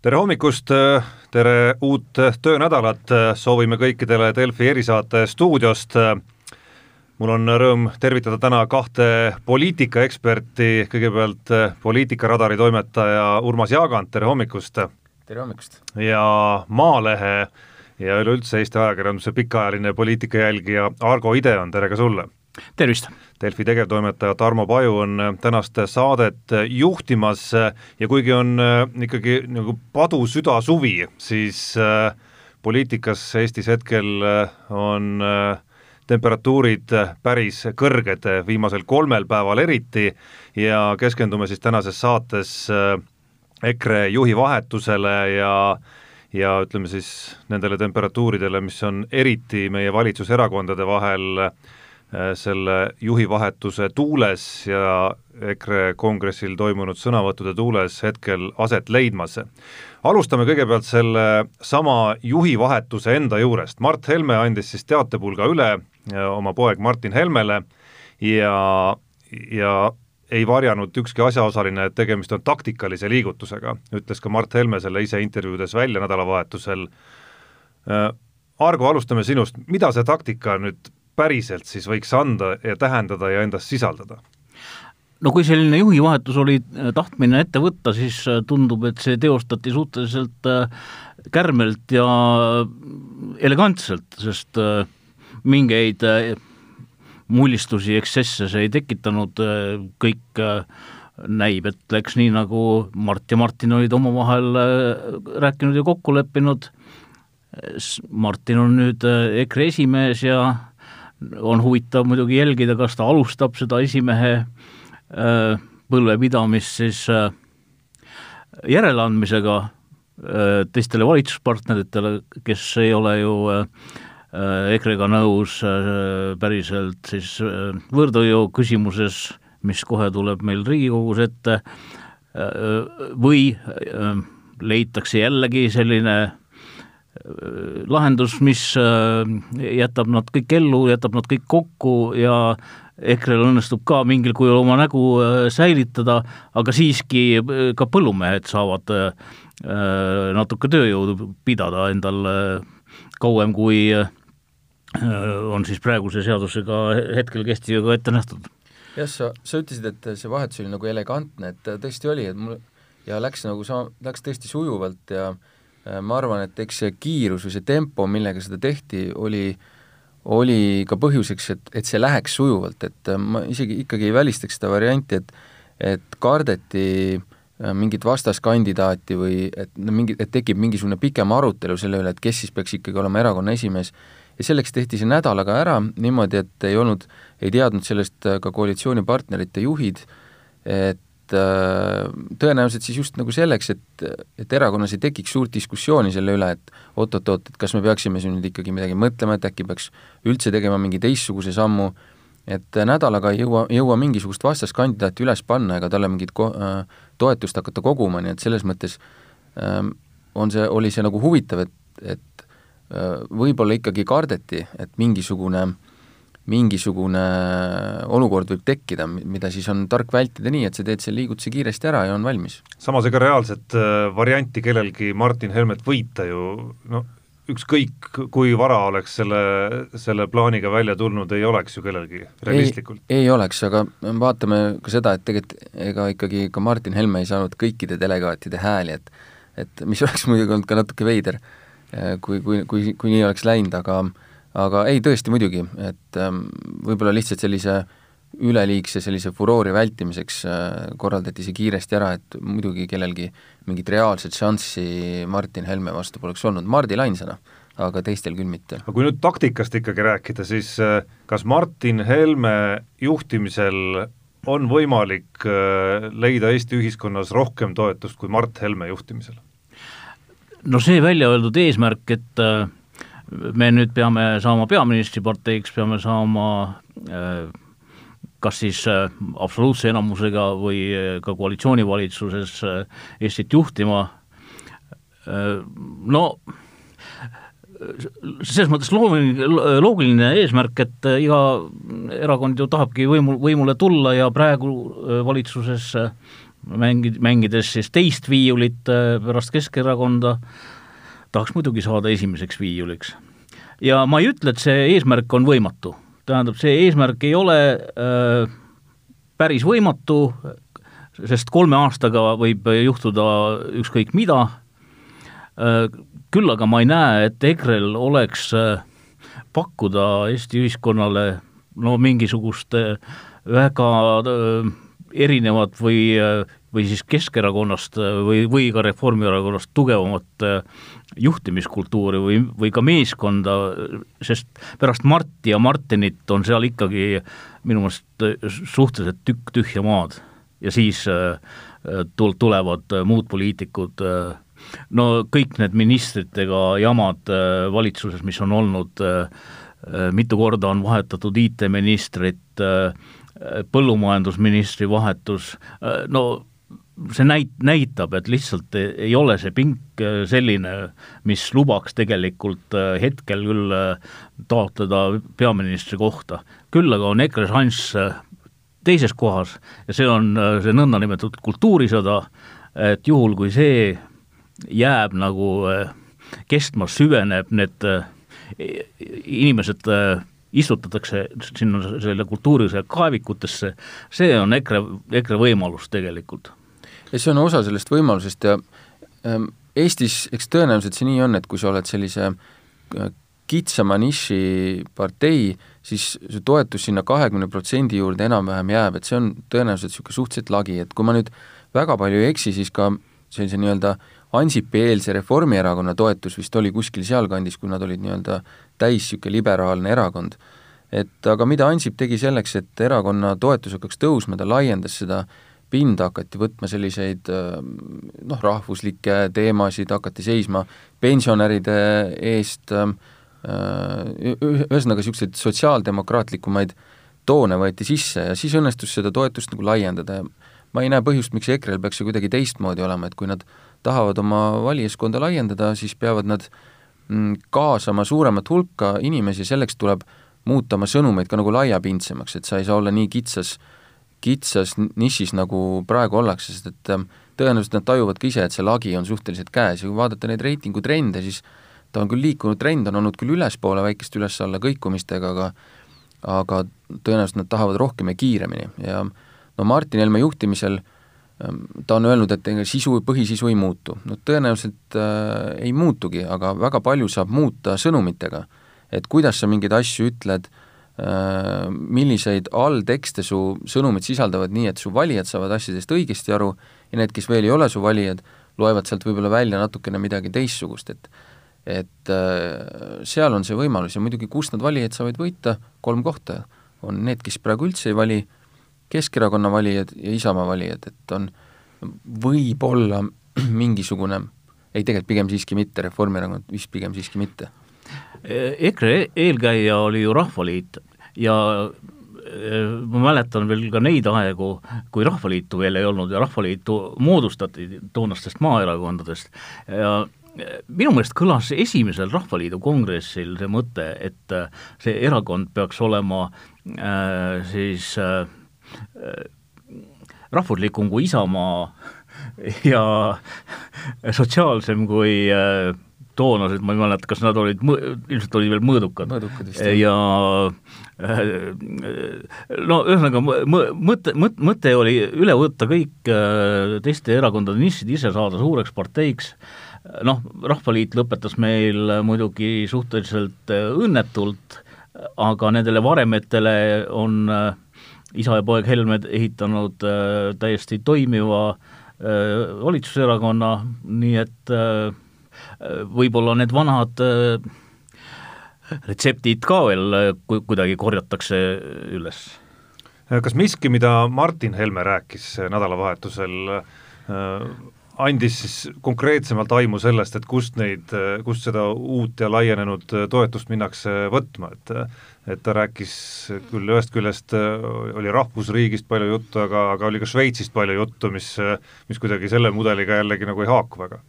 tere hommikust, tere uut töönädalat, soovime kõikidele Delfi erisaate stuudiost. mul on rõõm tervitada täna kahte poliitikaeksperti, kõigepealt poliitikaradari toimetaja Urmas Jaagant, tere hommikust! tere hommikust! ja Maalehe ja üleüldse Eesti ajakirjanduse pikaajaline poliitikajälgija Argo Ideon, tere ka sulle! Tervist! Delfi tegevtoimetaja Tarmo Paju on tänast saadet juhtimas ja kuigi on äh, ikkagi nagu padu südasuvi, siis äh, poliitikas Eestis hetkel äh, on temperatuurid päris kõrged, viimasel kolmel päeval eriti, ja keskendume siis tänases saates EKRE juhi vahetusele ja ja ütleme siis nendele temperatuuridele, mis on eriti meie valitsuserakondade vahel Äh, selle juhivahetuse tuules ja EKRE kongressil toimunud sõnavõttude tuules hetkel aset leidmas. alustame kõigepealt selle sama juhivahetuse enda juurest, Mart Helme andis siis teatepulga üle äh, oma poeg Martin Helmele ja, ja ei varjanud ükski asjaosaline, et tegemist on taktikalise liigutusega, ütles ka Mart Helme selle ise intervjuudes välja nädalavahetusel. Äh, Argo, alustame sinust, mida see taktika nüüd päriselt siis võiks anda ja tähendada ja endas sisaldada? no kui selline juhivahetus oli äh, tahtmine ette võtta, siis äh, tundub, et see teostati suhteliselt äh, kärmelt ja elegantselt, sest mingeid mullistusi, ekstsesse see ei tekitanud, kõik näib, et läks nii, nagu Mart ja Martin olid omavahel rääkinud ja kokku leppinud, Martin on nüüd EKRE esimees ja on huvitav muidugi jälgida, kas ta alustab seda esimehe äh, põlvepidamist siis äh, järeleandmisega äh, teistele valitsuspartneritele, kes ei ole ju EKRE-ga nõus päriselt siis võõrdõju küsimuses, mis kohe tuleb meil Riigikogus ette, või leitakse jällegi selline lahendus, mis äh, jätab nad kõik ellu, jätab nad kõik kokku ja EKRE-l õnnestub ka mingil kujul oma nägu äh, säilitada, aga siiski äh, ka põllumehed saavad natuke tööjõudu pidada endal kauem, kui on siis praeguse seadusega hetkel kehtivaga ette nähtud. jah, sa, sa ütlesid, et see vahetus oli nagu elegantne, et tõesti oli, et mul ja läks nagu sa-, läks tõesti sujuvalt ja äh, ma arvan, et eks see kiirus või see tempo, millega seda tehti, oli, oli ka põhjuseks, et, et see läheks sujuvalt, et äh, ma isegi ikkagi ei välistaks seda varianti, et et kardeti äh, mingit vastaskandidaati või et no mingi, et tekib mingisugune pikem arutelu selle üle, et kes siis peaks ikkagi olema erakonna esimees, ja selleks tehti see nädalaga ära niimoodi, et ei olnud, ei teadnud sellest ka koalitsioonipartnerite juhid, et äh, tõenäoliselt siis just nagu selleks, et, et erakonnas ei tekiks suurt diskussiooni selle üle, et oot-oot-oot, et kas me peaksime siin nüüd ikkagi midagi mõtlema, et äkki peaks üldse tegema mingi teistsuguse sammu, et nädalaga ei jõua, jõua mingisugust vastaskandidaati üles panna ega talle mingit ko-, äh, toetust hakata koguma, nii et selles mõttes ähm, on see, oli see nagu huvitav, et, et äh, võib-olla ikkagi kardeti, et mingisugune äh, mingisugune olukord võib tekkida, mida siis on tark vältida nii, et sa teed selle liigutuse kiiresti ära ja on valmis. samas ega reaalset äh, varianti kellelgi Martin Helmet võita ju no ükskõik, kui vara oleks selle, selle plaaniga välja tulnud, ei oleks ju kellelgi realistlikult. ei oleks, aga vaatame ka seda, et tegelikult ega ikkagi ka Martin Helme ei saanud kõikide delegaatide hääli, et et mis oleks muidugi olnud ka natuke veider, äh, kui, kui, kui, kui nii oleks läinud, aga äh, aga ei, tõesti muidugi, et ähm, võib-olla lihtsalt sellise üleliigse sellise furoori vältimiseks äh, korraldati see kiiresti ära, et muidugi kellelgi mingit reaalset šanssi Martin Helme vastu poleks olnud, Mardil ainsana, aga teistel küll mitte. aga kui nüüd taktikast ikkagi rääkida, siis äh, kas Martin Helme juhtimisel on võimalik äh, leida Eesti ühiskonnas rohkem toetust kui Mart Helme juhtimisel? no see välja öeldud eesmärk, et me nüüd peame saama peaministriparteiks, peame saama äh, kas siis äh, absoluutse enamusega või äh, ka koalitsioonivalitsuses Eestit juhtima, no selles mõttes loogiline, loogiline eesmärk, et iga erakond ju tahabki võimu, võimule tulla ja praegu valitsuses mängi-, mängides siis teist viiulit pärast Keskerakonda, tahaks muidugi saada esimeseks viiuliks. ja ma ei ütle, et see eesmärk on võimatu, tähendab, see eesmärk ei ole äh, päris võimatu, sest kolme aastaga võib juhtuda ükskõik mida äh,, küll aga ma ei näe, et EKRE-l oleks äh, pakkuda Eesti ühiskonnale no mingisugust äh, väga äh, erinevat või, või siis Keskerakonnast või, või ka Reformierakonnast tugevamat juhtimiskultuuri või, või ka meeskonda, sest pärast Marti ja Martinit on seal ikkagi minu meelest suhteliselt tükk tühja maad. Ja siis tul-, tulevad muud poliitikud äh, no kõik need ministritega jamad äh, valitsuses, mis on olnud, äh, äh, mitu korda on vahetatud IT-ministrit, põllumajandusministri vahetus, no see näit-, näitab, et lihtsalt ei ole see pink selline, mis lubaks tegelikult hetkel küll taotleda peaministri kohta. küll aga on EKRE šanss teises kohas ja see on see nõndanimetatud kultuurisõda, et juhul, kui see jääb nagu kestma, süveneb, need inimesed istutatakse sinna selle kultuurilise kaevikutesse, see on EKRE, EKRE võimalus tegelikult. Ja see on osa sellest võimalusest ja ähm, Eestis, eks tõenäoliselt see nii on, et kui sa oled sellise kitsama niši partei, siis su toetus sinna kahekümne protsendi juurde enam-vähem jääb, et see on tõenäoliselt niisugune suhteliselt lagi, et kui ma nüüd väga palju ei eksi, siis ka sellise nii-öelda Ansipi-eelse Reformierakonna toetus vist oli kuskil sealkandis, kui nad olid nii-öelda täis niisugune liberaalne erakond. et aga mida Ansip tegi selleks, et erakonna toetus hakkaks tõusma, ta laiendas seda pinda, hakati võtma selliseid noh, rahvuslikke teemasid, hakati seisma pensionäride eest, ühesõnaga niisuguseid sotsiaaldemokraatlikumaid toone võeti sisse ja siis õnnestus seda toetust nagu laiendada ja ma ei näe põhjust, miks EKRE-l peaks see kuidagi teistmoodi olema, et kui nad tahavad oma valijaskonda laiendada, siis peavad nad mm, kaasama suuremat hulka inimesi, selleks tuleb muuta oma sõnumeid ka nagu laiapindsemaks, et sa ei saa olla nii kitsas, kitsas nišis, nagu praegu ollakse, sest et ähm, tõenäoliselt nad tajuvad ka ise, et see lagi on suhteliselt käes ja kui vaadata neid reitingutrende, siis ta on küll liikunud, trend on olnud küll ülespoole väikeste üles-alla kõikumistega, aga aga tõenäoliselt nad tahavad rohkem ja kiiremini ja no Martin Helme juhtimisel äh, Ehm, ta on öelnud, et sisu, põhisisu ei muutu. no tõenäoliselt äh, ei muutugi, aga väga palju saab muuta sõnumitega. et kuidas sa mingeid asju ütled äh,, milliseid alltekste su sõnumid sisaldavad nii, et su valijad saavad asjadest õigesti aru ja need, kes veel ei ole su valijad, loevad sealt võib-olla välja natukene midagi teistsugust, et et äh, seal on see võimalus ja muidugi, kust nad valijaid saavad võita, kolm kohta, on need, kes praegu üldse ei vali, Keskerakonna valijad ja Isamaa valijad, et on võib-olla mingisugune, ei tegelikult pigem siiski mitte, Reformierakond vist pigem siiski mitte. EKRE eelkäija oli ju Rahvaliit ja e, ma mäletan veel ka neid aegu, kui Rahvaliitu veel ei olnud ja Rahvaliitu moodustati toonastest maaerakondadest. Ja minu meelest kõlas esimesel Rahvaliidu kongressil see mõte, et see erakond peaks olema äh, siis äh, rahvuslikum kui Isamaa ja sotsiaalsem kui äh, toonased, ma ei mäleta, kas nad olid, ilmselt olid veel mõõdukad. mõõdukad vist, ja äh, no ühesõnaga mõte, mõte, mõte oli üle võtta kõik äh, teiste erakondade nišid, ise saada suureks parteiks, noh, Rahvaliit lõpetas meil muidugi suhteliselt õnnetult, aga nendele varemetele on äh, isa ja poeg Helmed ehitanud äh, täiesti toimiva äh, valitsuserakonna, nii et äh, võib-olla need vanad äh, retseptid ka veel äh, ku-, kuidagi korjatakse üles. kas miski, mida Martin Helme rääkis nädalavahetusel äh,, andis siis konkreetsemalt aimu sellest, et kust neid, kust seda uut ja laienenud toetust minnakse võtma, et et ta rääkis küll ühest küljest oli rahvusriigist palju juttu, aga, aga oli ka Šveitsist palju juttu, mis, mis kuidagi selle mudeliga jällegi nagu ei haaku väga.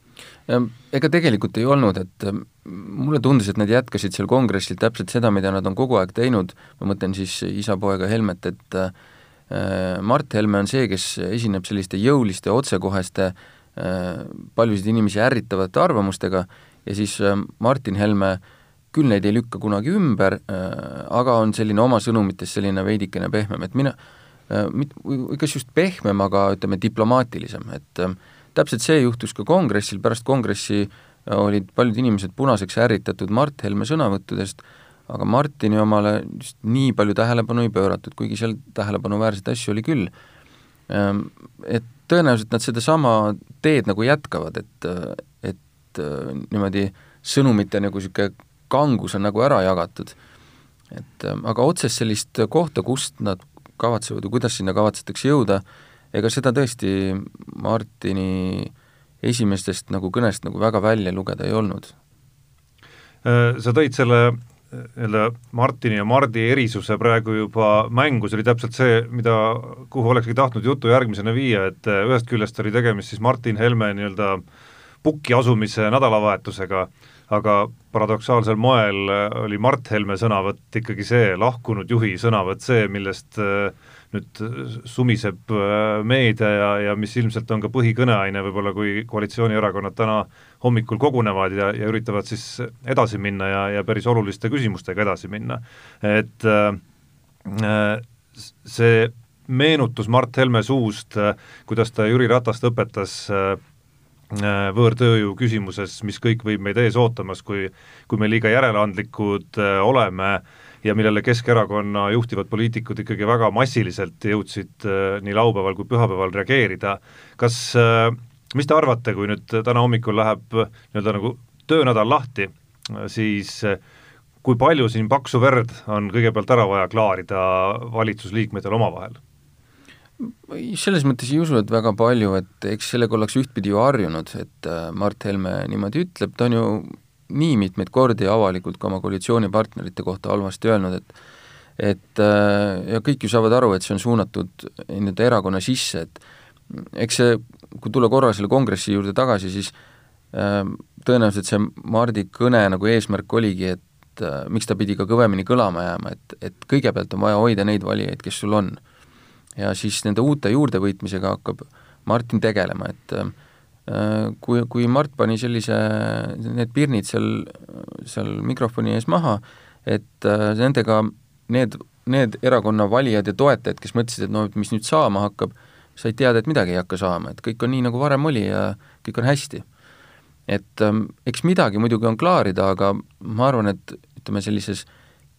Ega tegelikult ei olnud, et mulle tundus, et nad jätkasid seal kongressil täpselt seda, mida nad on kogu aeg teinud, ma mõtlen siis isa-poega Helmet, et Mart Helme on see, kes esineb selliste jõuliste, otsekoheste, paljusid inimesi ärritavate arvamustega ja siis Martin Helme küll neid ei lükka kunagi ümber, aga on selline oma sõnumites selline veidikene pehmem, et mina mit-, või kas just pehmem, aga ütleme, diplomaatilisem, et täpselt see juhtus ka kongressil, pärast kongressi olid paljud inimesed punaseks ärritatud Mart Helme sõnavõttudest, aga Martini omale just nii palju tähelepanu ei pööratud, kuigi seal tähelepanuväärseid asju oli küll. Ehm, et tõenäoliselt nad sedasama teed nagu jätkavad, et, et niimoodi sõnumite nagu niisugune kangus on nagu ära jagatud. et aga otsest sellist kohta, kust nad kavatsevad või kuidas sinna kavatsetakse jõuda, ega seda tõesti Martini esimestest nagu kõnest nagu väga välja lugeda ei olnud. Äh, sa tõid selle nii-öelda Martini ja Mardi erisuse praegu juba mängu, see oli täpselt see, mida, kuhu olekski tahtnud jutu järgmisena viia, et äh, ühest küljest oli tegemist siis Martin Helme nii-öelda pukki asumise nädalavahetusega, aga paradoksaalsel moel äh, oli Mart Helme sõnavõtt ikkagi see, lahkunud juhi sõnavõtt see, millest äh, nüüd sumiseb äh, meedia ja, ja mis ilmselt on ka põhikõneaine võib-olla, kui koalitsioonierakonnad täna hommikul kogunevad ja, ja üritavad siis edasi minna ja, ja päris oluliste küsimustega edasi minna. et see meenutus Mart Helme suust, kuidas ta Jüri Ratast õpetas võõrtööjõu küsimuses, mis kõik võib meid ees ootamas, kui kui me liiga järeleandlikud äh, oleme äh, ja millele Keskerakonna juhtivad poliitikud ikkagi väga massiliselt jõudsid äh, nii laupäeval kui pühapäeval reageerida. kas, äh, mis te arvate, kui nüüd täna hommikul läheb nii-öelda nagu töönädal lahti, siis äh, kui palju siin paksu verd on kõigepealt ära vaja klaarida valitsusliikmetel omavahel? Selles mõttes ei usu, et väga palju, et eks sellega ollakse ühtpidi ju harjunud, et Mart Helme niimoodi ütleb, ta on ju nii mitmeid kordi avalikult ka oma koalitsioonipartnerite kohta halvasti öelnud, et et äh, ja kõik ju saavad aru, et see on suunatud nii-öelda erakonna sisse, et eks see, kui tulla korra selle kongressi juurde tagasi, siis äh, tõenäoliselt see Mardi kõne nagu eesmärk oligi, et äh, miks ta pidi ka kõvemini kõlama jääma, et, et kõigepealt on vaja hoida neid valijaid, kes sul on. Ja siis nende uute juurdevõitmisega hakkab Martin tegelema, et äh, Äh, kui, kui Mart pani sellise, need pirnid seal, seal mikrofoni ees maha, et äh, nendega need, need erakonna valijad ja toetajad, kes mõtlesid, et no mis nüüd saama hakkab, said teada, et midagi ei hakka saama, et kõik on nii, nagu varem oli ja kõik on hästi. et ähm, eks midagi muidugi on klaarida, aga ma arvan, et ütleme, sellises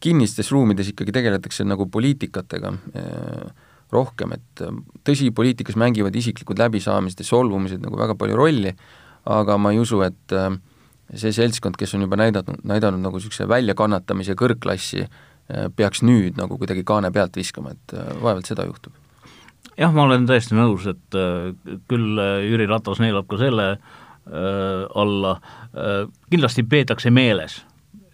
kinnistes ruumides ikkagi tegeletakse nagu poliitikatega äh,, rohkem, et ähm, tõsi, poliitikas mängivad isiklikud läbisaamised ja solvumised nagu väga palju rolli, aga ma ei usu, et ähm, see seltskond, kes on juba näidanud, näidanud nagu niisuguse väljakannatamise kõrgklassi, äh, peaks nüüd nagu kuidagi kaane pealt viskama, et äh, vaevalt seda juhtub. jah, ma olen täiesti nõus, et äh, küll Jüri Ratas neelab ka selle alla, kindlasti peetakse meeles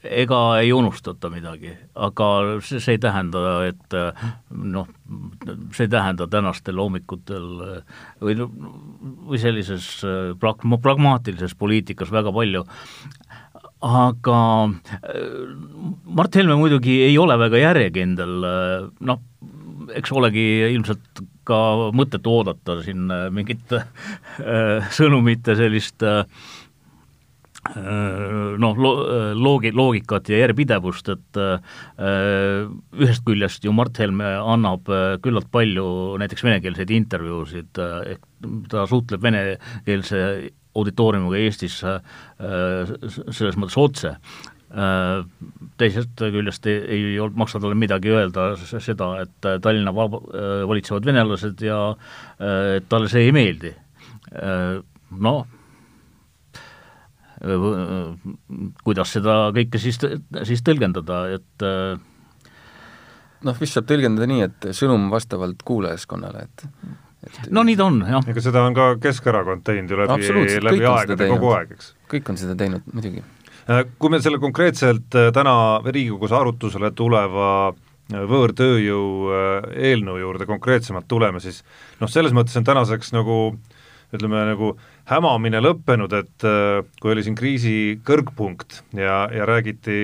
ega ei unustata midagi, aga see, see ei tähenda, et noh, see ei tähenda tänastel hommikutel või, või sellises prag-, pragmaatilises poliitikas väga palju, aga Mart Helme muidugi ei ole väga järjekindel, noh, eks olegi ilmselt ka mõttetu oodata siin mingit sõnumite sellist Äh, noh, lo-, äh, loogi-, loogikat ja järjepidevust, et äh, ühest küljest ju Mart Helme annab küllalt palju näiteks venekeelseid intervjuusid, ehk ta suhtleb venekeelse auditooriumiga Eestis selles mõttes otse, teisest küljest ei, ei maksa talle midagi öelda seda, et Tallinna vaba, valitsevad venelased ja talle see ei meeldi. Noh, kuidas seda kõike siis, siis tõlgendada, et noh, vist saab tõlgendada nii, et sõnum vastavalt kuulajaskonnale, et et no nii ta on, jah. ega seda on ka Keskerakond teinud ju läbi, läbi aegade kogu aeg, eks? kõik on seda teinud, muidugi. Äh, kui me selle konkreetselt äh, täna Riigikogus arutusele tuleva äh, võõrtööjõu eelnõu juurde konkreetsemalt tuleme, siis noh, selles mõttes on tänaseks nagu ütleme nagu hämamine lõppenud, et äh, kui oli siin kriisi kõrgpunkt ja, ja räägiti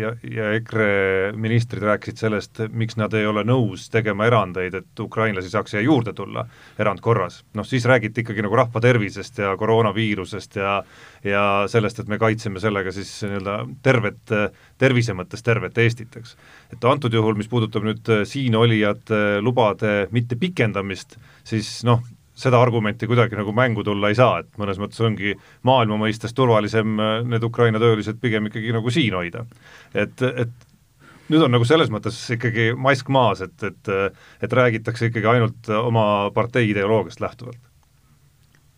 ja, ja EKRE ministrid rääkisid sellest, miks nad ei ole nõus tegema erandeid, et ukrainlasi saaks siia juurde tulla erandkorras, noh siis räägiti ikkagi nagu rahva tervisest ja koroonaviirusest ja ja sellest, et me kaitseme sellega siis nii-öelda tervet, tervise mõttes tervet Eestit, eks. et antud juhul, mis puudutab nüüd siinolijate lubade mitte pikendamist, siis noh, seda argumenti kuidagi nagu mängu tulla ei saa, et mõnes mõttes ongi maailma mõistes turvalisem äh, need Ukraina töölised pigem ikkagi nagu siin hoida. et, et nüüd on nagu selles mõttes ikkagi mask maas, et, et et räägitakse ikkagi ainult oma partei ideoloogiast lähtuvalt.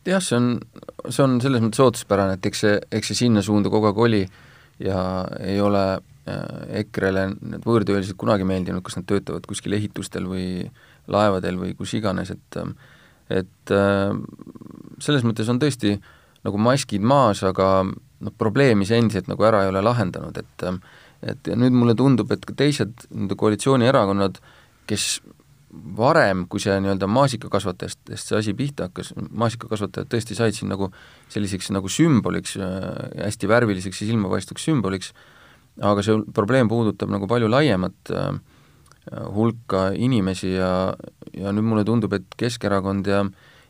jah, see on, see on selles mõttes ootuspärane, et eks see, eks see sinna suunda kogu aeg oli ja ei ole äh, EKRE-le need võõrtöölised kunagi meeldinud, kas nad töötavad kuskil ehitustel või laevadel või kus iganes, et äh, et äh, selles mõttes on tõesti nagu maskid maas, aga noh, probleemi see endiselt nagu ära ei ole lahendanud, et äh, et nüüd mulle tundub, et ka teised nii-öelda koalitsioonierakonnad, kes varem, kui see nii-öelda maasikakasvatajatest see asi pihta hakkas, maasikakasvatajad tõesti said siin nagu selliseks nagu sümboliks, äh, hästi värviliseks ja silmapaistvaks sümboliks, aga see probleem puudutab nagu palju laiemat äh, hulka inimesi ja, ja nüüd mulle tundub, et Keskerakond ja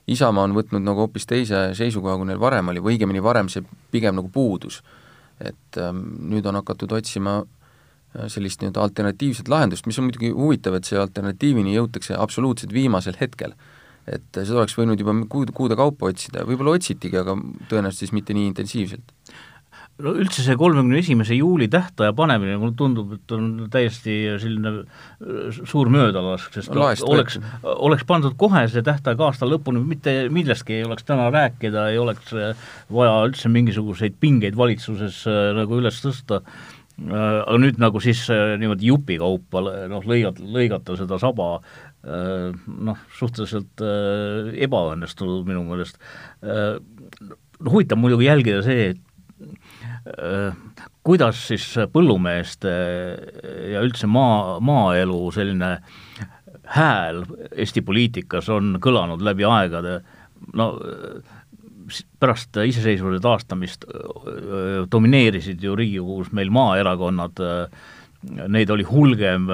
Isamaa on võtnud nagu hoopis teise seisukoha, kui neil varem oli, või õigemini varem see pigem nagu puudus. et ähm, nüüd on hakatud otsima äh, sellist nii-öelda alternatiivset lahendust, mis on muidugi huvitav, et see alternatiivini jõutakse absoluutselt viimasel hetkel. et seda oleks võinud juba kuud, kuude kaupa otsida, võib-olla otsitigi, aga tõenäoliselt siis mitte nii intensiivselt no üldse see kolmekümne esimese juuli tähtaja panemine, mulle tundub, et on täiesti selline äh, suur möödalask, sest no, oleks, oleks pandud kohe see tähtaeg aasta lõpuni, mitte millestki ei oleks täna rääkida, ei oleks äh, vaja üldse mingisuguseid pingeid valitsuses äh, nagu üles tõsta, aga nüüd nagu siis niimoodi jupikaupa noh, lõigata, lõigata seda saba noh, suhteliselt ebaõnnestunud minu meelest. no huvitav muidugi jälgida see, et kuidas siis põllumeeste ja üldse maa, maaelu selline hääl Eesti poliitikas on kõlanud läbi aegade, no pärast iseseisvuse taastamist äh, domineerisid ju Riigikogus meil maaerakonnad, neid oli hulgem,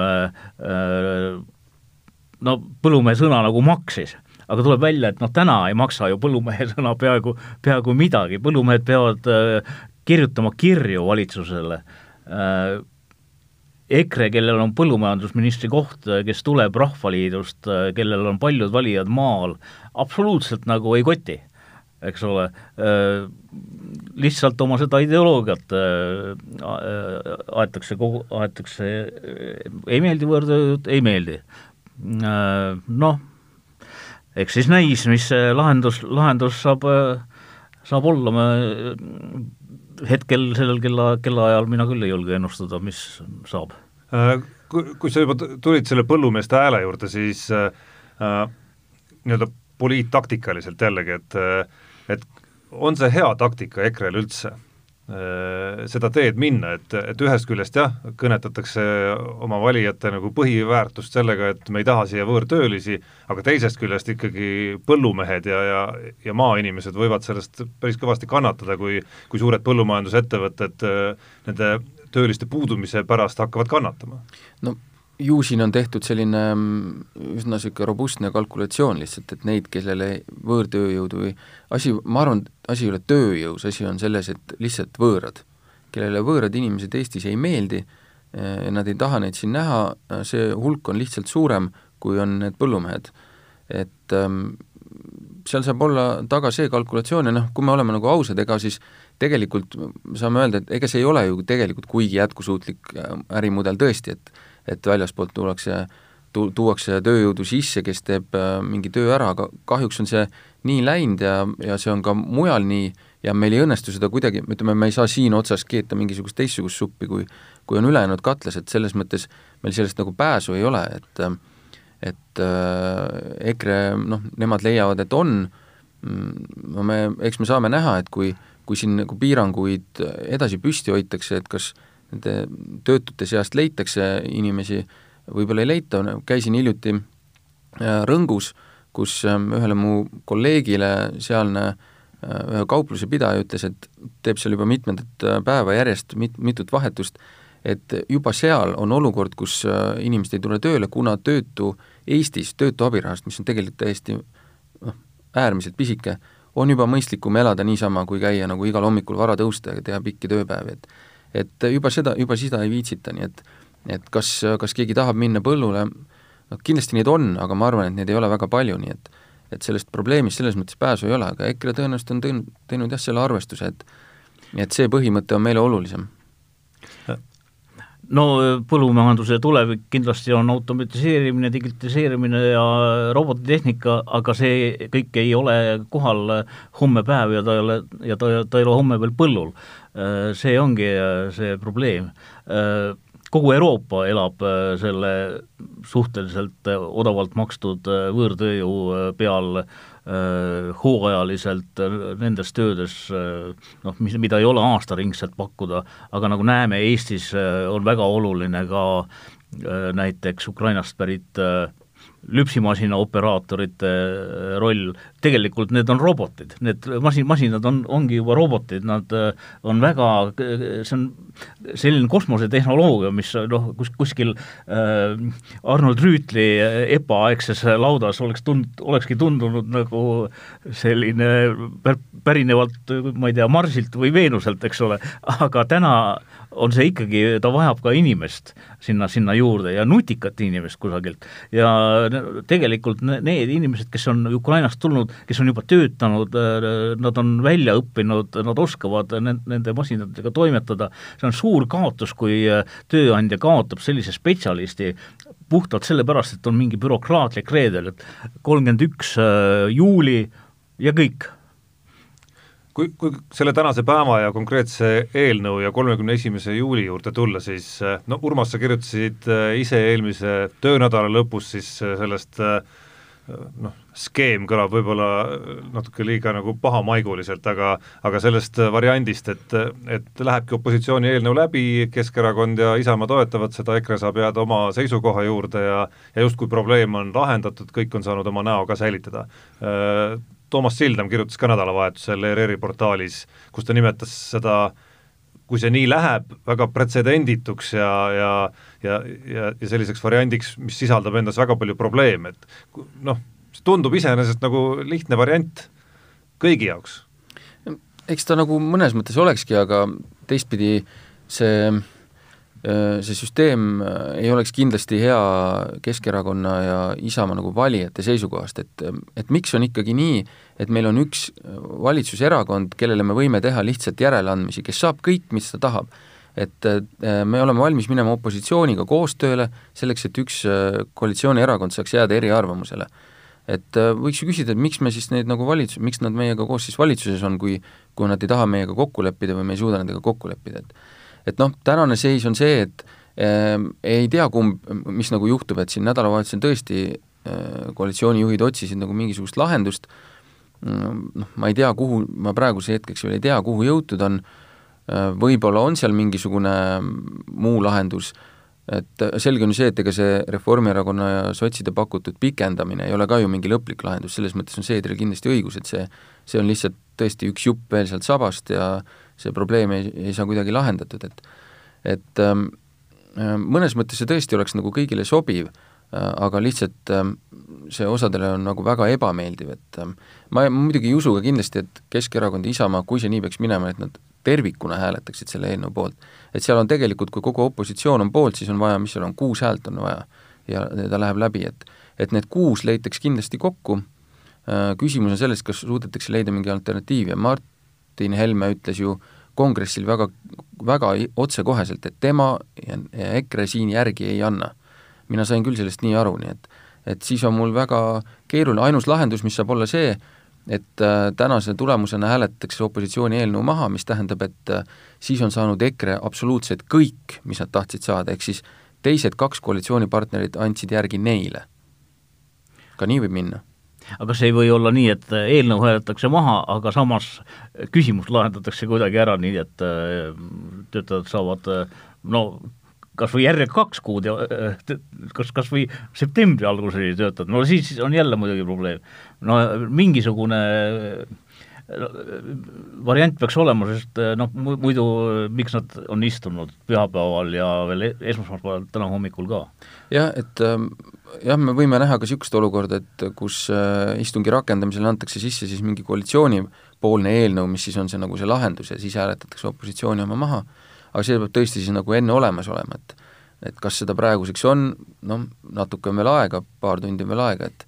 no põllumehe sõna nagu maksis. Aga tuleb välja, et noh, täna ei maksa ju põllumehe sõna peaaegu, peaaegu midagi, põllumehed peavad kirjutama kirju valitsusele. Äh, EKRE, kellel on põllumajandusministri koht, kes tuleb Rahvaliidust, kellel on paljud valijad maal, absoluutselt nagu ei koti, eks ole, äh, lihtsalt oma seda ideoloogiat äh, aetakse kogu, aetakse, ei meeldi võõrtööjõud, ei meeldi. Noh, eks siis näis, mis see lahendus, lahendus saab, saab olla, me hetkel sellel kella, kellaajal mina küll ei julge ennustada, mis saab. Äh, kui, kui sa juba tulid selle põllumeeste hääle juurde, siis äh, äh, nii-öelda poliittaktikaliselt jällegi, et et on see hea taktika EKRE-l üldse Äh, seda teed minna, et, et ühest küljest jah, kõnetatakse oma valijate nagu põhiväärtust sellega, et me ei taha siia võõrtöölisi, aga teisest küljest ikkagi põllumehed ja, ja, ja maainimesed võivad sellest päris kõvasti kannatada, kui kui suured põllumajandusettevõtted äh, nende tööliste puudumise pärast hakkavad kannatama. no ju siin on tehtud selline mm, üsna niisugune robustne kalkulatsioon lihtsalt, et neid, kellele võõrtööjõudu või asi, ma arvan, asi ei ole tööjõus, asi on selles, et lihtsalt võõrad, kellele võõrad inimesed Eestis ei meeldi, eh, nad ei taha neid siin näha, see hulk on lihtsalt suurem, kui on need põllumehed. et ähm, seal saab olla taga see kalkulatsioon ja noh, kui me oleme nagu ausad, ega siis tegelikult saame öelda, et ega see ei ole ju tegelikult kuigi jätkusuutlik äh, ärimudel tõesti, et et väljaspoolt tullakse, tu-, tuuakse tööjõudu sisse, kes teeb äh, mingi töö ära, aga kahjuks on see nii läinud ja, ja see on ka mujal nii ja meil ei õnnestu seda kuidagi, ütleme, me ei saa siin otsas keeta mingisugust teistsugust suppi, kui kui on ülejäänud katlas, et selles mõttes meil sellest nagu pääsu ei ole, et et äh, EKRE noh, nemad leiavad, et on, no me, eks me saame näha, et kui, kui siin nagu piiranguid edasi püsti hoitakse, et kas nende töötute seast leitakse inimesi, võib-olla ei leita, käisin hiljuti äh, Rõngus, kus ähm, ühele mu kolleegile sealne äh, ühe kaupluse pidaja ütles, et teeb seal juba mitmendat äh, päeva järjest mit-, mitut vahetust, et juba seal on olukord, kus inimesed ei tule tööle, kuna töötu Eestis, töötu abirahast, mis on tegelikult täiesti noh, äärmiselt pisike, on juba mõistlikum elada niisama, kui käia nagu igal hommikul vara tõusta ja teha pikki tööpäevi, et et juba seda, juba seda ei viitsita, nii et et kas, kas keegi tahab minna põllule, noh kindlasti neid on, aga ma arvan, et neid ei ole väga palju, nii et et sellest probleemist selles mõttes pääsu ei ole, aga EKRE tõenäoliselt on teinud, teinud jah, selle arvestuse, et et see põhimõte on meile olulisem no põllumajanduse tulevik kindlasti on automatiseerimine, digitaliseerimine ja robotitehnika, aga see kõik ei ole kohal homme päev ja ta ei ole, ja ta, ta ei ole homme veel põllul. See ongi see probleem. Kogu Euroopa elab selle suhteliselt odavalt makstud võõrtööjõu peal äh, Äh, hooajaliselt äh, nendes töödes äh, noh, mis, mida ei ole aastaringselt pakkuda, aga nagu näeme, Eestis on väga oluline ka näiteks Ukrainast pärit lüpsimasina operaatorite äh, roll, tegelikult need on robotid, need masin, masinad on, ongi juba robotid, nad äh, on väga, see on selline kosmosetehnoloogia, mis noh, kus, kuskil äh, Arnold Rüütli EPA-aegses laudas oleks tund-, olekski tundunud nagu selline pär-, pärinevalt ma ei tea, Marsilt või Veenuselt, eks ole, aga täna on see ikkagi, ta vajab ka inimest sinna, sinna juurde ja nutikat inimest kusagilt. ja tegelikult need inimesed, kes on Ukrainast tulnud, kes on juba töötanud, nad on välja õppinud, nad oskavad nende masinatega toimetada, see on suur kaotus, kui tööandja kaotab sellise spetsialisti puhtalt sellepärast, et on mingi bürokraatlik reedel, et kolmkümmend üks juuli ja kõik kui, kui selle tänase päeva ja konkreetse eelnõu ja kolmekümne esimese juuli juurde tulla, siis eh, no Urmas, sa kirjutasid eh, ise eelmise töönädala lõpus siis eh, sellest noh, skeem kõlab võib-olla natuke liiga nagu pahamaiguliselt, aga aga sellest variandist, et, et lähebki opositsiooni eelnõu läbi, Keskerakond ja Isamaa toetavad seda, EKRE saab jääda oma seisukoha juurde ja ja justkui probleem on lahendatud, kõik on saanud oma näo ka säilitada Toomas Sildam kirjutas ka nädalavahetusel ERR-i portaalis, kus ta nimetas seda kui see nii läheb, väga pretsedendituks ja, ja ja, ja, ja selliseks variandiks, mis sisaldab endas väga palju probleeme, et noh, see tundub iseenesest nagu lihtne variant kõigi jaoks. eks ta nagu mõnes mõttes olekski, aga teistpidi see Äh, see süsteem äh, ei oleks kindlasti hea Keskerakonna ja Isamaa nagu valijate seisukohast, et et miks on ikkagi nii, et meil on üks valitsuserakond, kellele me võime teha lihtsalt järeleandmisi, kes saab kõik, mis ta tahab. et äh, me oleme valmis minema opositsiooniga koostööle, selleks et üks koalitsioonierakond saaks jääda eriarvamusele. et võiks ju küsida, et miks me siis neid nagu valitsus, miks nad meiega koos siis valitsuses on, kui kui nad ei taha meiega kokku leppida või me ei suuda nendega kokku leppida, et et noh, tänane seis on see, et äh, ei tea, kumb, mis nagu juhtub, et siin nädalavahetusel tõesti äh, koalitsioonijuhid otsisid nagu mingisugust lahendust, noh, ma ei tea, kuhu, ma praeguse hetkeks veel ei tea, kuhu jõutud on, äh, võib-olla on seal mingisugune muu lahendus, et selge on ju see, et ega see Reformierakonna ja sotside pakutud pikendamine ei ole ka ju mingi lõplik lahendus, selles mõttes on Seedril kindlasti õigus, et see, see on lihtsalt tõesti üks jupp veel sealt sabast ja äh, see probleem ei, ei saa kuidagi lahendatud, et et ähm, äh, mõnes mõttes see tõesti oleks nagu kõigile sobiv äh,, aga lihtsalt äh, see osadele on nagu väga ebameeldiv, et äh, ma, ma muidugi ei usu ka kindlasti, et Keskerakond ja Isamaa, kui see nii peaks minema, et nad tervikuna hääletaksid selle eelnõu poolt. et seal on tegelikult, kui kogu opositsioon on poolt, siis on vaja, mis seal on, kuus häält on vaja ja ta läheb läbi, et et need kuus leitaks kindlasti kokku äh,, küsimus on selles, kas suudetakse leida mingi alternatiiv ja Mart Martin Helme ütles ju kongressil väga, väga otsekoheselt, et tema ja, EKRE siin järgi ei anna. mina sain küll sellest nii aru, nii et et siis on mul väga keeruline, ainus lahendus, mis saab olla see, et äh, tänase tulemusena hääletatakse opositsiooni eelnõu maha, mis tähendab, et äh, siis on saanud EKRE absoluutselt kõik, mis nad tahtsid saada, ehk siis teised kaks koalitsioonipartnerit andsid järgi neile. ka nii võib minna aga kas ei või olla nii, et eelnõu hääletatakse maha, aga samas küsimus lahendatakse kuidagi ära nii, et äh, töötajad saavad äh, no kas või järjega kaks kuud ja kas, kas või septembri alguseni töötad, no siis on jälle muidugi probleem. no mingisugune variant peaks olema, sest noh, muidu miks nad on istunud pühapäeval ja veel e-, esmaspäeval, täna hommikul ka? jah, et ähm, jah, me võime näha ka niisugust olukorda, et kus istungi rakendamisel antakse sisse siis mingi koalitsioonipoolne eelnõu, mis siis on see nagu see lahendus ja siis hääletatakse opositsiooni oma maha, aga see peab tõesti siis nagu enne olemas olema, et et kas seda praeguseks on, noh, natuke on veel aega, paar tundi on veel aega, et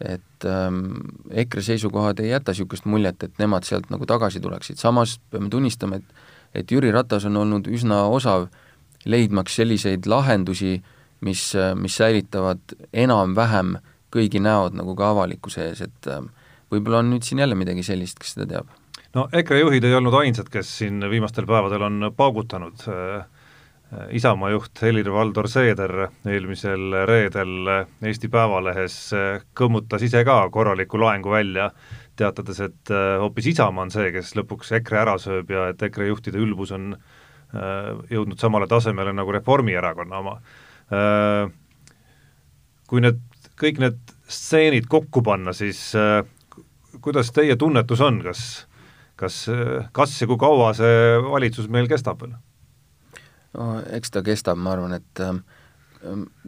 et ähm, EKRE seisukohad ei jäta niisugust muljet, et nemad sealt nagu tagasi tuleksid, samas peame tunnistama, et et Jüri Ratas on olnud üsna osav leidmaks selliseid lahendusi, mis, mis säilitavad enam-vähem kõigi näod nagu ka avalikkuse ees, et ähm, võib-olla on nüüd siin jälle midagi sellist, kes seda teab? no EKRE juhid ei olnud ainsad, kes siin viimastel päevadel on paugutanud äh, Isamaa juht Helir-Valdor Seeder eelmisel reedel Eesti Päevalehes kõmmutas ise ka korraliku laengu välja, teatades, et äh, hoopis Isamaa on see, kes lõpuks EKRE ära sööb ja et EKRE juhtide ülbus on äh, jõudnud samale tasemele nagu Reformierakonna oma. Äh, kui need, kõik need stseenid kokku panna, siis kuidas teie tunnetus on, kas, kas, kas ja kui kaua see valitsus meil kestab veel? No eks ta kestab, ma arvan, et ähm,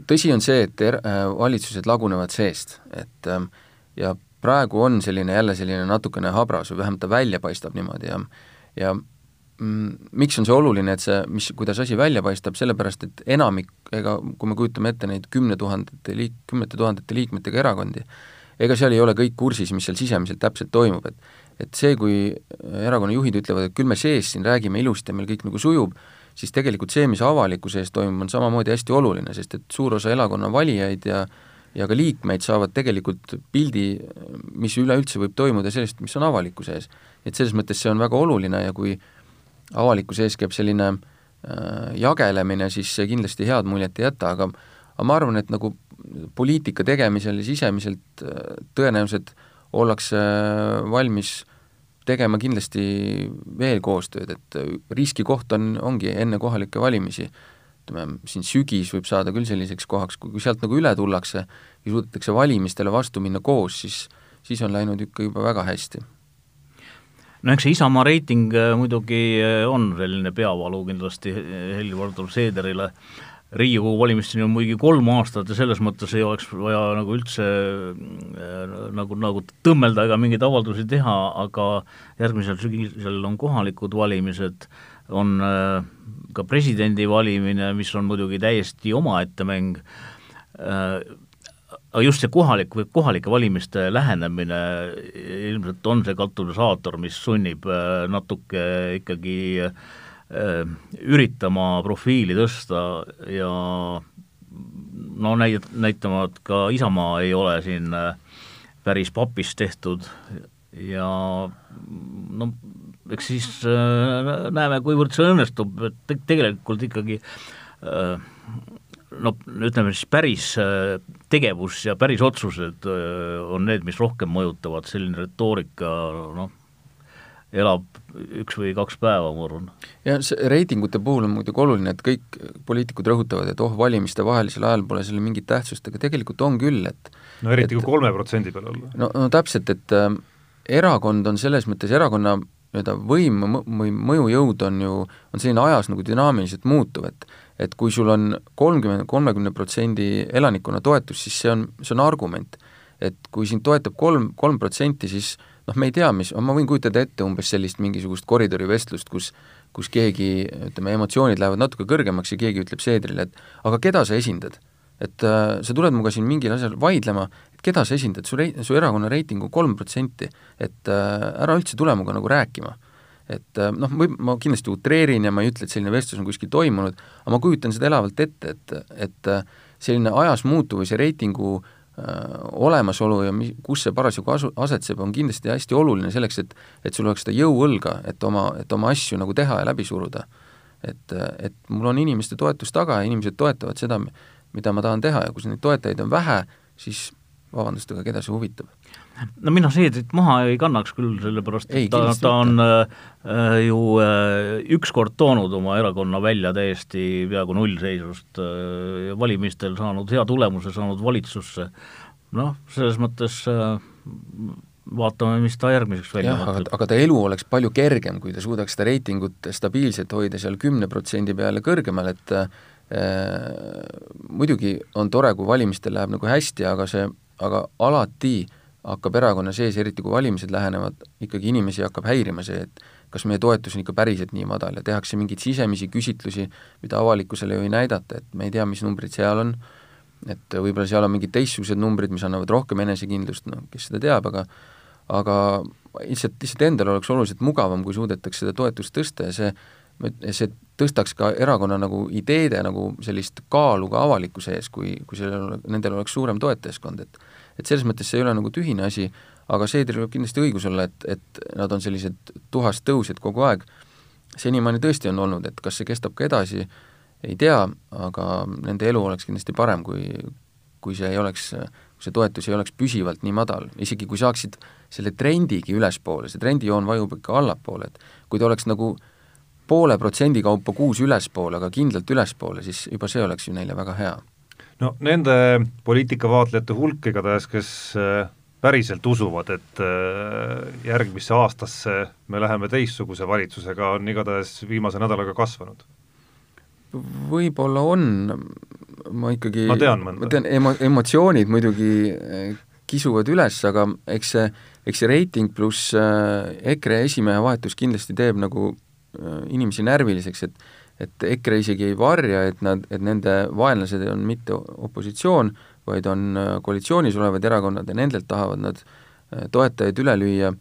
tõsi on see, et er-, äh, valitsused lagunevad seest, et ähm, ja praegu on selline jälle selline natukene habras või vähemalt ta välja paistab niimoodi ja ja mm, miks on see oluline, et see, mis, kuidas asi välja paistab, sellepärast et enamik, ega kui me kujutame ette neid kümne tuhandete liik-, kümnete tuhandete liikmetega erakondi, ega seal ei ole kõik kursis, mis seal sisemiselt täpselt toimub, et et see, kui erakonna juhid ütlevad, et küll me sees siin räägime ilusti ja meil kõik nagu sujub, siis tegelikult see, mis avalikkuse ees toimub, on samamoodi hästi oluline, sest et suur osa elakonna valijaid ja ja ka liikmeid saavad tegelikult pildi, mis üleüldse võib toimuda sellest, mis on avalikkuse ees. et selles mõttes see on väga oluline ja kui avalikkuse ees käib selline äh, jagelemine, siis see kindlasti head muljet ei jäta, aga aga ma arvan, et nagu poliitika tegemisel ja sisemiselt äh, tõenäoliselt ollakse valmis äh, tegema kindlasti veel koostööd, et riskikoht on, ongi enne kohalikke valimisi, ütleme, siin sügis võib saada küll selliseks kohaks, kui sealt nagu üle tullakse ja suudetakse valimistele vastu minna koos, siis, siis on läinud ikka juba väga hästi. No eks see Isamaa reiting äh, muidugi äh, on selline peavalu kindlasti Helir-Valdor Seederile. äh,, Riigikogu valimisteni on muidugi kolm aastat ja selles mõttes ei oleks vaja nagu üldse äh, nagu, nagu tõmmelda ega mingeid avaldusi teha, aga järgmisel sügisel on kohalikud valimised, on äh, ka presidendi valimine, mis on muidugi täiesti omaette mäng, äh, aga just see kohalik või kohalike valimiste lähenemine ilmselt on see katalüsaator, mis sunnib natuke ikkagi äh, üritama profiili tõsta ja no näid-, näitavad ka Isamaa ei ole siin äh, päris papist tehtud ja no eks siis äh, näeme, kuivõrd see õnnestub, et te-, tegelikult ikkagi no ütleme siis päris tegevus ja päris otsused on need, mis rohkem mõjutavad, selline retoorika noh, elab üks või kaks päeva, ma arvan. ja see reitingute puhul on muidugi oluline, et kõik poliitikud rõhutavad, et oh, valimistevahelisel ajal pole sellel mingit tähtsust, aga tegelikult on küll, et no eriti et, kui kolme protsendi peal olla. no, no täpselt, et äh, erakond on selles mõttes, erakonna nii-öelda võim või mõjujõud on ju, on selline ajas nagu dünaamiliselt muutuv, et et kui sul on kolmkümmend, kolmekümne protsendi elanikkonna toetus, siis see on, see on argument. Et kui sind toetab kolm, kolm protsenti, siis noh, me ei tea, mis, ma võin kujutada ette umbes sellist mingisugust koridorivestlust, kus kus keegi, ütleme, emotsioonid lähevad natuke kõrgemaks ja keegi ütleb Seedrile, et aga keda sa esindad? et äh, sa tuled minuga siin mingil asjal vaidlema, et keda sa esindad, su rei-, su erakonna reiting on kolm protsenti, et äh, ära üldse tule minuga nagu rääkima. et äh, noh, võib, ma kindlasti utreerin ja ma ei ütle, et selline vestlus on kuskil toimunud, aga ma kujutan seda elavalt ette, et, et äh, selline ajas muutuv või see reitingu Äh, olemasolu ja mi-, kus see parasjagu asu-, asetseb, on kindlasti hästi oluline selleks, et et sul oleks seda jõuõlga, et oma, et oma asju nagu teha ja läbi suruda. et, et mul on inimeste toetus taga ja inimesed toetavad seda, mida ma tahan teha ja kui neid toetajaid on vähe, siis vabandust, aga keda see huvitab? No mina Seedrit maha ei kannaks küll, sellepärast et ei, ta, ta on äh, ju äh, ükskord toonud oma erakonna välja täiesti peaaegu nullseisust äh,, valimistel saanud hea tulemuse, saanud valitsusse, noh, selles mõttes äh, vaatame, mis ta järgmiseks välja mõtleb. aga ta elu oleks palju kergem, kui ta suudaks seda reitingut stabiilselt hoida seal kümne protsendi peale kõrgemal, et äh, muidugi on tore, kui valimistel läheb nagu hästi, aga see, aga alati hakkab erakonna sees, eriti kui valimised lähenevad, ikkagi inimesi hakkab häirima see, et kas meie toetus on ikka päriselt nii madal ja tehakse mingeid sisemisi küsitlusi, mida avalikkusele ju ei näidata, et me ei tea, mis numbrid seal on, et võib-olla seal on mingid teistsugused numbrid, mis annavad rohkem enesekindlust, no kes seda teab, aga aga lihtsalt, lihtsalt endal oleks oluliselt mugavam, kui suudetaks seda toetust tõsta ja see, see tõstaks ka erakonna nagu ideede nagu sellist kaalu ka avalikkuse ees, kui, kui sellel, nendel oleks suurem toetajaskond, et et selles mõttes see ei ole nagu tühine asi, aga Seedril võib kindlasti õigus olla, et, et nad on sellised tuhast tõusjad kogu aeg, senimaani tõesti on olnud, et kas see kestab ka edasi, ei tea, aga nende elu oleks kindlasti parem, kui, kui see ei oleks, kui see toetus ei oleks püsivalt nii madal, isegi kui saaksid selle trendigi ülespoole, see trendijoon vajub ikka allapoole, et kui ta oleks nagu poole protsendi kaupa kuus ülespoole, aga kindlalt ülespoole, siis juba see oleks ju neile väga hea. No nende poliitikavaatlejate hulk igatahes, kes äh, päriselt usuvad, et äh, järgmisse aastasse me läheme teistsuguse valitsusega, on igatahes viimase nädalaga kasvanud võib-olla on, ma ikkagi ma tean mõnda. ma tean, emo-, emotsioonid muidugi äh, kisuvad üles, aga eks see, eks see reiting pluss EKRE esimehe vahetus kindlasti teeb nagu inimesi närviliseks, et et EKRE isegi ei varja, et nad, et nende vaenlased on mitte opositsioon, vaid on koalitsioonis olevad erakonnad ja nendelt tahavad nad toetajaid üle lüüa.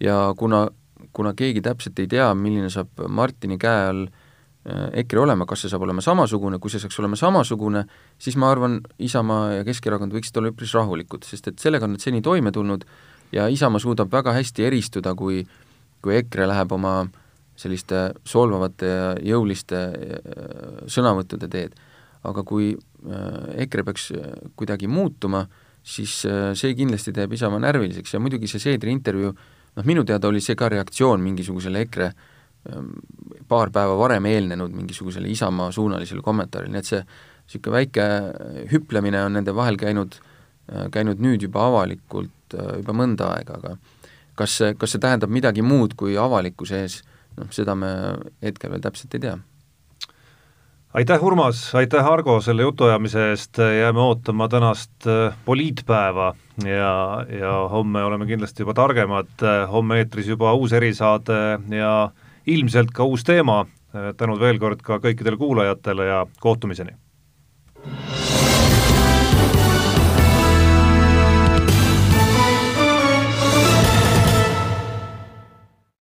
Ja kuna, kuna keegi täpselt ei tea, milline saab Martini käe all äh, Äh, EKRE olema, kas see saab olema samasugune, kui see saaks olema samasugune, siis ma arvan, Isamaa ja Keskerakond võiksid olla üpris rahulikud, sest et sellega on nad seni toime tulnud ja Isamaa suudab väga hästi eristuda, kui kui EKRE läheb oma selliste solvavate ja jõuliste äh, sõnavõttude teed. aga kui äh, EKRE peaks kuidagi muutuma, siis see kindlasti teeb Isamaa närviliseks ja muidugi see Seedri intervjuu, noh minu teada oli see ka reaktsioon mingisugusele EKRE äh, Ehm, paar päeva varem eelnenud mingisugusele Isamaa suunalisele kommentaarile, nii et see niisugune väike hüplemine on nende vahel käinud, äh, käinud nüüd juba avalikult äh, juba mõnda aega, aga kas see, kas see tähendab midagi muud kui avalikkuse ees, noh, seda me hetkel veel täpselt ei tea. aitäh, Urmas, aitäh, Argo, selle jutuajamise eest, jääme ootama tänast äh, poliitpäeva ja, ja homme oleme kindlasti juba targemad, homme eetris juba uus erisaade ja ilmselt ka uus teema, tänud veel kord ka kõikidele kuulajatele ja kohtumiseni!